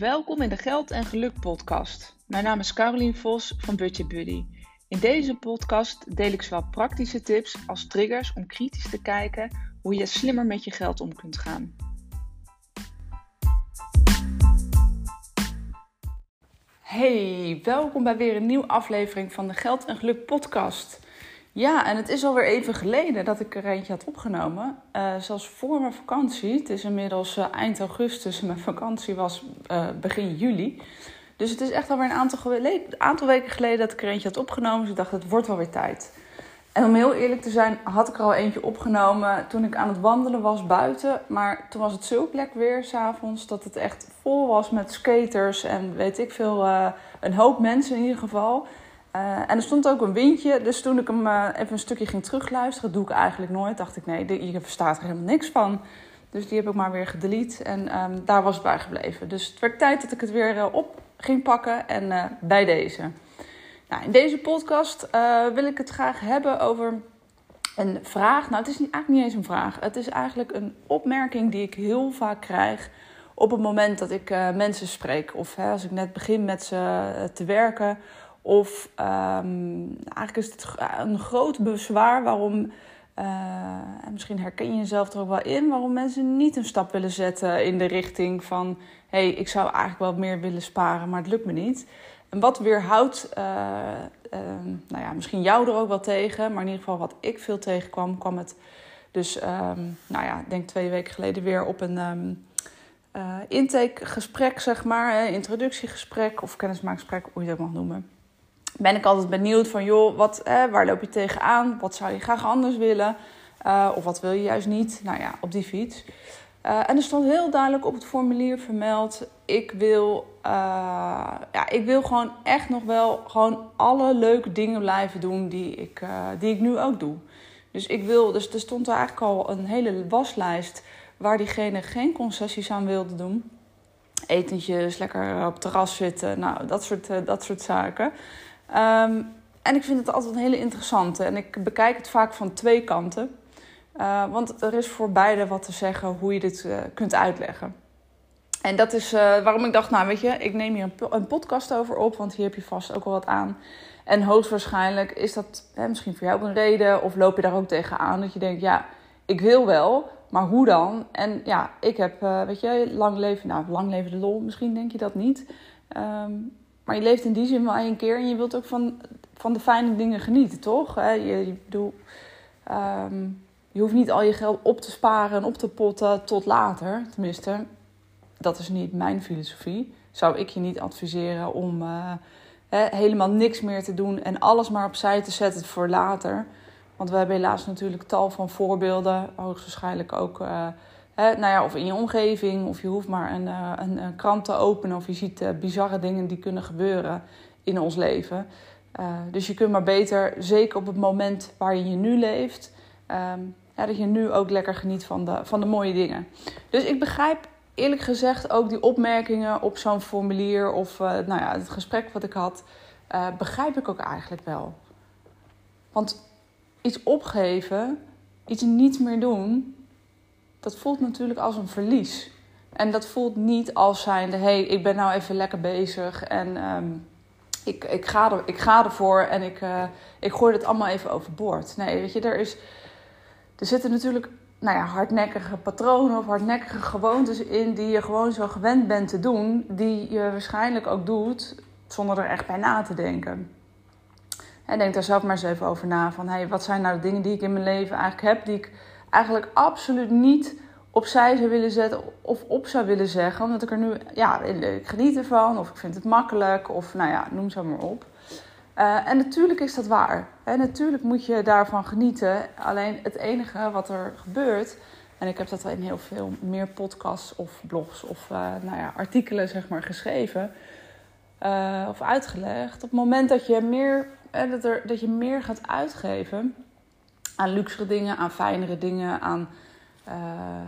Welkom in de Geld en Geluk podcast. Mijn naam is Carolien Vos van Budget Buddy. In deze podcast deel ik zowel praktische tips als triggers om kritisch te kijken hoe je slimmer met je geld om kunt gaan. Hey, welkom bij weer een nieuwe aflevering van de Geld en Geluk podcast. Ja, en het is alweer even geleden dat ik er eentje had opgenomen. Uh, zelfs voor mijn vakantie. Het is inmiddels uh, eind augustus mijn vakantie was uh, begin juli. Dus het is echt alweer een aantal, aantal weken geleden dat ik er eentje had opgenomen. Dus ik dacht, het wordt wel weer tijd. En om heel eerlijk te zijn, had ik er al eentje opgenomen toen ik aan het wandelen was buiten. Maar toen was het zo plek weer s'avonds dat het echt vol was met skaters en weet ik veel, een hoop mensen in ieder geval. Uh, en er stond ook een windje, dus toen ik hem uh, even een stukje ging terugluisteren, doe ik eigenlijk nooit, dacht ik nee, je verstaat er helemaal niks van. Dus die heb ik maar weer gedelete en um, daar was het bij gebleven. Dus het werd tijd dat ik het weer uh, op ging pakken en bij deze. Nou, in deze podcast wil ik het graag hebben over een vraag. Nou, het is eigenlijk niet eens een vraag. Het is eigenlijk een opmerking die ik heel vaak krijg op het moment dat ik mensen spreek. Of hè, als ik net begin met ze te werken of um, eigenlijk is het een groot bezwaar waarom, uh, en misschien herken je jezelf er ook wel in, waarom mensen niet een stap willen zetten in de richting van: hé, hey, ik zou eigenlijk wel meer willen sparen, maar het lukt me niet. En wat weerhoudt, uh, nou ja, misschien jou er ook wel tegen, maar in ieder geval wat ik veel tegenkwam, kwam het dus, um, nou ja, denk twee weken geleden weer op een. Uh, intakegesprek, zeg maar, introductiegesprek of kennismakingsgesprek, hoe je ook mag noemen ben ik altijd benieuwd van, joh, wat, waar loop je tegenaan? Wat zou je graag anders willen? Uh, of wat wil je juist niet? Nou ja, op die fiets. Uh, en er stond heel duidelijk op het formulier vermeld: ik wil, uh, ja, ik wil gewoon echt nog wel gewoon alle leuke dingen blijven doen die ik, die ik nu ook doe. Dus ik wil, dus er stond eigenlijk al een hele waslijst waar diegene geen concessies aan wilde doen. Etentjes, lekker op terras zitten, nou, dat soort, dat soort zaken. Um, en ik vind het altijd een hele interessante. En ik bekijk het vaak van twee kanten. Uh, want er is voor beide wat te zeggen hoe je dit uh, kunt uitleggen. En dat is uh, waarom ik dacht, nou weet je, ik neem hier een, een, podcast over op. Want hier heb je vast ook wel wat aan. En hoogstwaarschijnlijk is dat hè, misschien voor jou een reden. Of loop je daar ook tegenaan dat je denkt, ja, ik wil wel. Maar hoe dan? En ja, ik heb, weet je, lang leven, nou lang leven de lol. Misschien denk je dat niet. Um, maar je leeft in die zin wel één keer en je wilt ook van, van de fijne dingen genieten, toch? Je, je, bedoel, um, je hoeft niet al je geld op te sparen en op te potten tot later. Tenminste, dat is niet mijn filosofie. Zou ik je niet adviseren om uh, helemaal niks meer te doen en alles maar opzij te zetten voor later. Want we hebben helaas natuurlijk tal van voorbeelden, hoogstwaarschijnlijk ook. Uh, nou ja, of in je omgeving, of je hoeft maar een, eh, een, krant te openen, of je ziet uh, bizarre dingen die kunnen gebeuren in ons leven. Dus je kunt maar beter, zeker op het moment waar je nu leeft, ja, dat je nu ook lekker geniet van de, van de mooie dingen. Dus ik begrijp eerlijk gezegd ook die opmerkingen op zo'n formulier of nou ja, het gesprek wat ik had, begrijp ik ook eigenlijk wel. Want iets opgeven, iets niet meer doen, dat voelt natuurlijk als een verlies. En dat voelt niet als zijnde, hé, hey, ik ben nou even lekker bezig en um, ik, ik, ga er, ik ga ervoor en ik, uh, ik gooi het allemaal even overboord. Nee, weet je, er, is, er zitten natuurlijk nou ja, hardnekkige patronen of hardnekkige gewoontes in die je gewoon zo gewend bent te doen, die je waarschijnlijk ook doet zonder er echt bij na te denken. En denk daar zelf maar eens even over na van, hey, wat zijn nou de dingen die ik in mijn leven eigenlijk heb, die ik eigenlijk absoluut niet opzij zou willen zetten of op zou willen zeggen. Omdat ik er nu, ja, ik geniet ervan of ik vind het makkelijk of nou ja, noem zo maar op. Uh, en natuurlijk is dat waar. En natuurlijk moet je daarvan genieten. Alleen het enige wat er gebeurt, en ik heb dat in heel veel meer podcasts of blogs of uh, nou ja, artikelen zeg maar, geschreven uh, of uitgelegd. Op het moment dat je meer, dat, er, dat je meer gaat uitgeven, aan luxere dingen, aan fijnere dingen, aan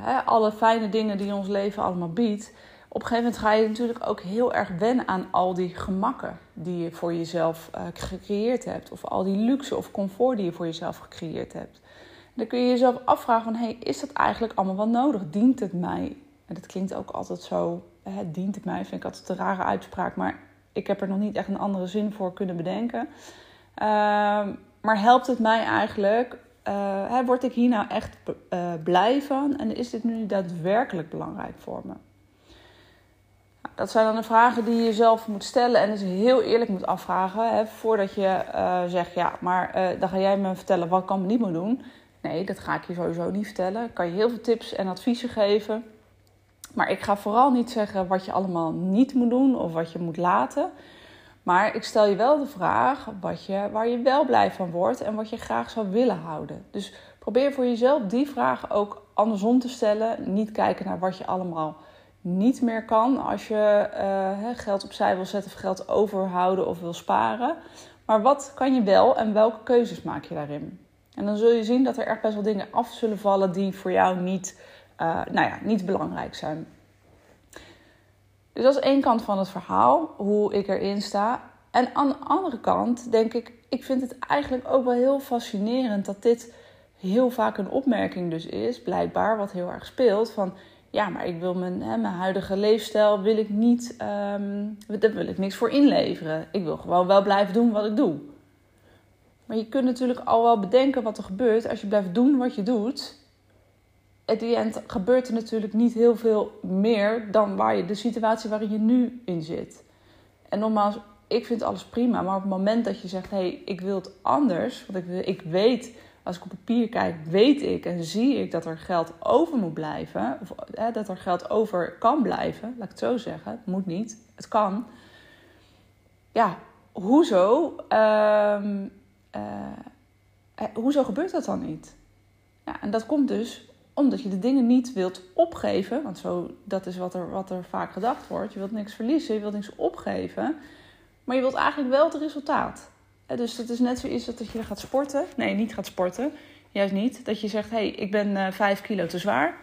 hè, alle fijne dingen die ons leven allemaal biedt. Op een gegeven moment ga je natuurlijk ook heel erg wennen aan al die gemakken die je voor jezelf uh, gecreëerd hebt. Of al die luxe of comfort die je voor jezelf gecreëerd hebt. Dan kun je jezelf afvragen van, hey, is dat eigenlijk allemaal wel nodig? Dient het mij? En dat klinkt ook altijd zo het dient het mij, vind ik altijd een rare uitspraak, maar ik heb er nog niet echt een andere zin voor kunnen bedenken. Ehm, maar helpt het mij eigenlijk? Uh, word ik hier nou echt uh, blij van? En is dit nu daadwerkelijk belangrijk voor me? Nou, dat zijn dan de vragen die je jezelf moet stellen en dus heel eerlijk moet afvragen. Hè, voordat je uh, zegt, ja, maar dan ga jij me vertellen wat ik niet moet doen. Nee, dat ga ik je sowieso niet vertellen. Ik kan je heel veel tips en adviezen geven. Maar ik ga vooral niet zeggen wat je allemaal niet moet doen of wat je moet laten. Maar ik stel je wel de vraag wat je, waar je wel blij van wordt en wat je graag zou willen houden. Dus probeer voor jezelf die vraag ook andersom te stellen. Niet kijken naar wat je allemaal niet meer kan als je uh, geld opzij wil zetten of geld overhouden of wil sparen. Maar wat kan je wel en welke keuzes maak je daarin? En dan zul je zien dat er echt best wel dingen af zullen vallen die voor jou niet, uh, nou ja, niet belangrijk zijn. Dus dat is één kant van het verhaal, hoe ik erin sta. En aan de andere kant denk ik, ik vind het eigenlijk ook wel heel fascinerend dat dit heel vaak een opmerking dus is, blijkbaar, wat heel erg speelt. Van ja, maar ik wil mijn, hè, mijn huidige leefstijl wil ik niet, um, daar wil ik niks voor inleveren. Ik wil gewoon wel blijven doen wat ik doe. Maar je kunt natuurlijk al wel bedenken wat er gebeurt als je blijft doen wat je doet. At the gebeurt er natuurlijk niet heel veel meer dan waar je, de situatie waarin je nu in zit. En nogmaals, ik vind alles prima. Maar op het moment dat je zegt, hé, hey, ik wil het anders. Want ik, ik weet, als ik op papier kijk, weet ik en zie ik dat er geld over moet blijven. Of hè, dat er geld over kan blijven. Laat ik het zo zeggen. Het moet niet. Het kan. Ja, hoezo? Uh, uh, hoezo gebeurt dat dan niet? Ja, en dat komt dus omdat je de dingen niet wilt opgeven. Want zo, dat is wat er, wat er vaak gedacht wordt. Je wilt niks verliezen, je wilt niks opgeven. Maar je wilt eigenlijk wel het resultaat. Dus het is net zoiets dat je gaat sporten. Nee, niet gaat sporten. Juist niet. Dat je zegt, hé, hey, ik ben eh, 5 kilo te zwaar.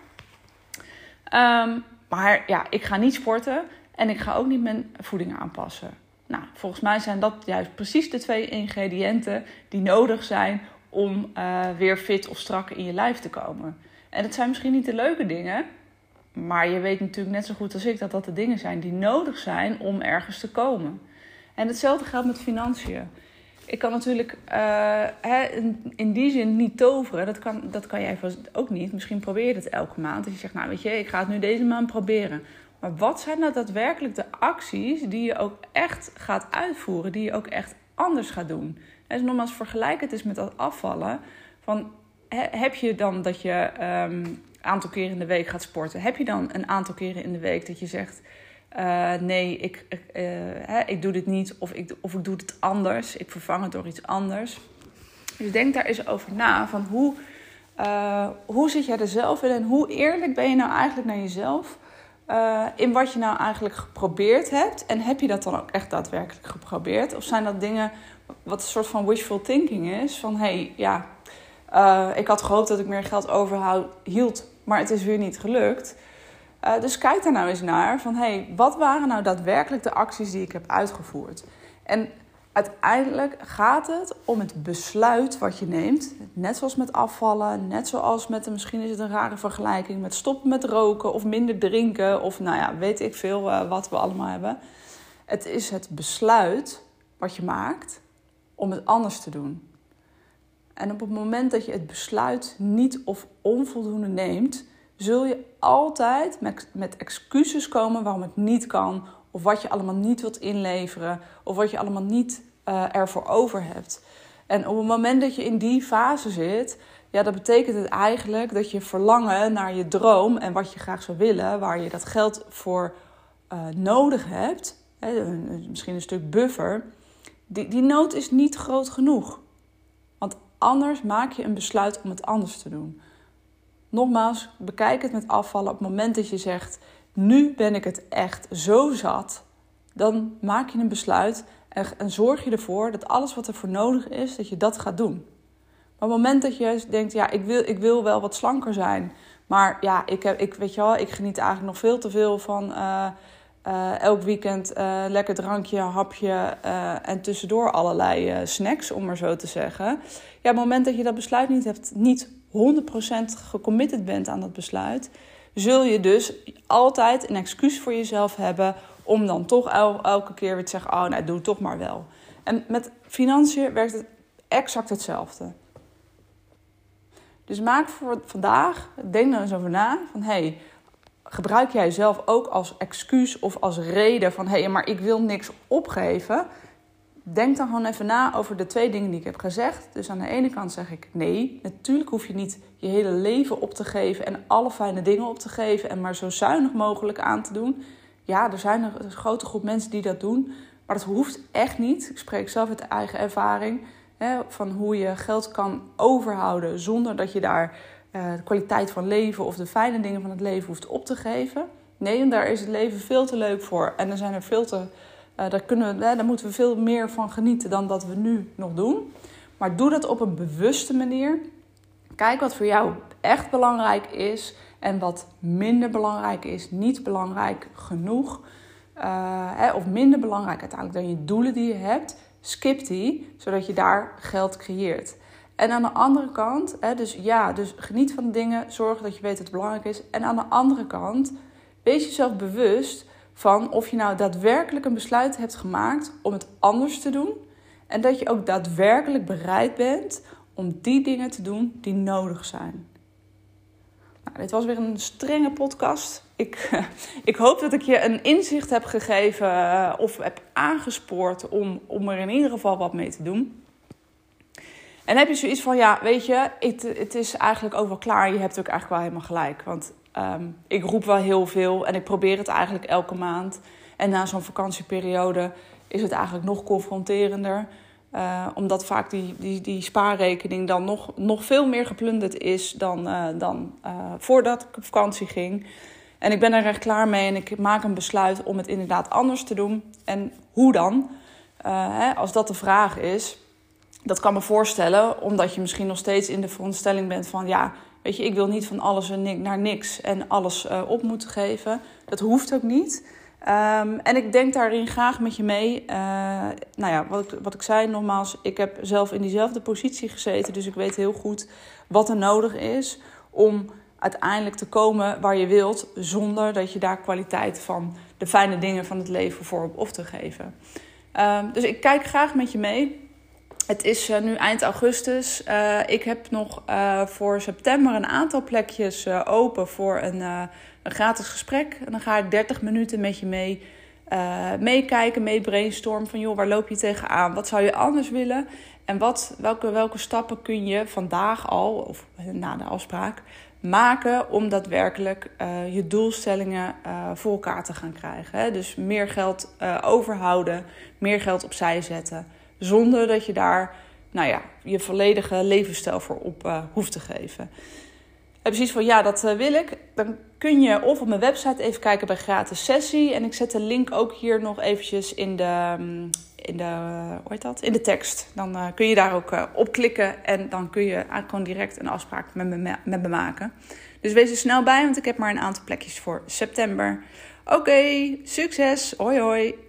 Um, maar ja, ik ga niet sporten. En ik ga ook niet mijn voeding aanpassen. Nou, volgens mij zijn dat juist precies de twee ingrediënten die nodig zijn om uh, weer fit of strak in je lijf te komen. En het zijn misschien niet de leuke dingen, maar je weet natuurlijk net zo goed als ik dat dat de dingen zijn die nodig zijn om ergens te komen. En hetzelfde geldt met financiën. Ik kan natuurlijk in, in, die zin niet toveren. Dat kan, dat kan jij ook niet. Misschien probeer je het elke maand. Dat je zegt, nou weet je, ik ga het nu deze maand proberen. Maar wat zijn nou daadwerkelijk de acties die je ook echt gaat uitvoeren? Die je ook echt anders gaat doen? En dus nogmaals, vergelijk het eens met dat afvallen. Van, heb je dan dat je een um, aantal keren in de week gaat sporten? Heb je dan een aantal keren in de week dat je zegt... Uh, nee, ik, uh, hè, ik doe dit niet of ik, of ik doe het anders. Ik vervang het door iets anders. Dus denk daar eens over na. Van hoe, uh, hoe zit jij er zelf in en hoe eerlijk ben je nou eigenlijk naar jezelf? in wat je nou eigenlijk geprobeerd hebt. En heb je dat dan ook echt daadwerkelijk geprobeerd? Of zijn dat dingen wat een soort van wishful thinking is? Van hé, hey, ja, ik had gehoopt dat ik meer geld overhoud, hield, maar het is weer niet gelukt. Uh, dus kijk daar nou eens naar van hey, wat waren nou daadwerkelijk de acties die ik heb uitgevoerd? En uiteindelijk gaat het om het besluit wat je neemt. Net zoals met afvallen, net zoals met, misschien is het een rare vergelijking, met stoppen met roken of minder drinken of nou ja, weet ik veel wat we allemaal hebben. Het is het besluit wat je maakt om het anders te doen. En op het moment dat je het besluit niet of onvoldoende neemt, zul je altijd met, met excuses komen waarom het niet kan, of wat je allemaal niet wilt inleveren, of wat je allemaal niet uh, ervoor over hebt. En op het moment dat je in die fase zit, ja, dat betekent het eigenlijk dat je verlangen naar je droom en wat je graag zou willen, waar je dat geld voor uh, nodig hebt, hè, misschien een stuk buffer, die, die nood is niet groot genoeg. Anders maak je een besluit om het anders te doen. Nogmaals, bekijk het met afvallen. Op het moment dat je zegt: Nu ben ik het echt zo zat, dan maak je een besluit en, zorg je ervoor dat alles wat er voor nodig is, dat je dat gaat doen. Maar op het moment dat je denkt: Ja, ik wil, ik wil wel wat slanker zijn, maar ja, ik, heb, ik, weet je wel, ik geniet eigenlijk nog veel te veel van. Uh, uh, elk weekend uh, lekker drankje, hapje en tussendoor allerlei snacks, om maar zo te zeggen. Ja, op het moment dat je dat besluit niet hebt, niet 100% gecommitted bent aan dat besluit, zul je dus altijd een excuus voor jezelf hebben om dan toch elke keer weer te zeggen: Oh, nou, doe toch maar wel. En met financiën werkt het exact hetzelfde. Dus maak voor vandaag, denk er eens over na: van hey, gebruik jij zelf ook als excuus of als reden van hé, hey, maar ik wil niks opgeven? Denk dan gewoon even na over de twee dingen die ik heb gezegd. Dus aan de ene kant zeg ik nee, natuurlijk hoef je niet je hele leven op te geven en alle fijne dingen op te geven en maar zo zuinig mogelijk aan te doen. Ja, er zijn een grote groep mensen die dat doen, maar dat hoeft echt niet. Ik spreek zelf uit eigen ervaring hè, van hoe je geld kan overhouden zonder dat je daar de kwaliteit van leven of de fijne dingen van het leven hoeft op te geven. Nee, daar is het leven veel te leuk voor. En er zijn er veel te, uh, daar, kunnen we, daar moeten we veel meer van genieten dan dat we nu nog doen. Maar doe dat op een bewuste manier. Kijk wat voor jou echt belangrijk is en wat minder belangrijk is, niet belangrijk genoeg. Of minder belangrijk uiteindelijk dan je doelen die je hebt. Skip die, zodat je daar geld creëert. En aan de andere kant, hè, dus ja, dus geniet van de dingen, zorg dat je weet het belangrijk is. En aan de andere kant, wees jezelf bewust van of je nou daadwerkelijk een besluit hebt gemaakt om het anders te doen. En dat je ook daadwerkelijk bereid bent om die dingen te doen die nodig zijn. Nou, dit was weer een strenge podcast. Ik, ik hoop dat ik je een inzicht heb gegeven eh, of heb aangespoord om, om er in ieder geval wat mee te doen. En heb je zoiets van, ja, weet je, het, het is eigenlijk ook wel klaar. Je hebt ook eigenlijk wel helemaal gelijk. Want ehm, ik roep wel heel veel en ik probeer het eigenlijk elke maand. En na zo'n vakantieperiode is het eigenlijk nog confronterender. Uh, omdat vaak die, die, die spaarrekening dan nog, nog veel meer geplunderd is dan, uh, dan uh, voordat ik op vakantie ging. En ik ben er echt klaar mee en ik maak een besluit om het inderdaad anders te doen. En hoe dan? Hè, als dat de vraag is, dat kan me voorstellen, omdat je misschien nog steeds in de veronderstelling bent van ja, weet je, ik wil niet van alles naar niks en alles uh, op moeten geven. Dat hoeft ook niet. Um, en ik denk daarin graag met je mee. Uh, nou ja, wat ik, wat ik zei, nogmaals, ik heb zelf in diezelfde positie gezeten, dus ik weet heel goed wat er nodig is om uiteindelijk te komen waar je wilt, zonder dat je daar kwaliteit van de fijne dingen van het leven voor op, op te geven. Um, dus ik kijk graag met je mee. Het is uh, nu eind augustus. Uh, ik heb nog uh, voor september een aantal plekjes open voor een, een, gratis gesprek. En dan ga ik 30 minuten met je mee meekijken, mee brainstormen van joh, waar loop je tegenaan? Wat zou je anders willen? En wat, welke, welke stappen kun je vandaag al, of na de afspraak, maken om daadwerkelijk je doelstellingen voor elkaar te gaan krijgen? Hè? Dus meer geld overhouden, meer geld opzij zetten zonder dat je daar nou ja, je volledige levensstijl voor op uh, hoeft te geven. En precies van ja, dat uh, wil ik. Dan kun je of op mijn website even kijken bij gratis sessie. En ik zet de link ook hier nog eventjes in de, mm, in de, hoe heet dat? In de tekst. Dan kun je daar ook op klikken en dan kun je gewoon direct een afspraak met me, met me maken. Dus wees er snel bij, want ik heb maar een aantal plekjes voor september. Oké, succes. Hoi hoi.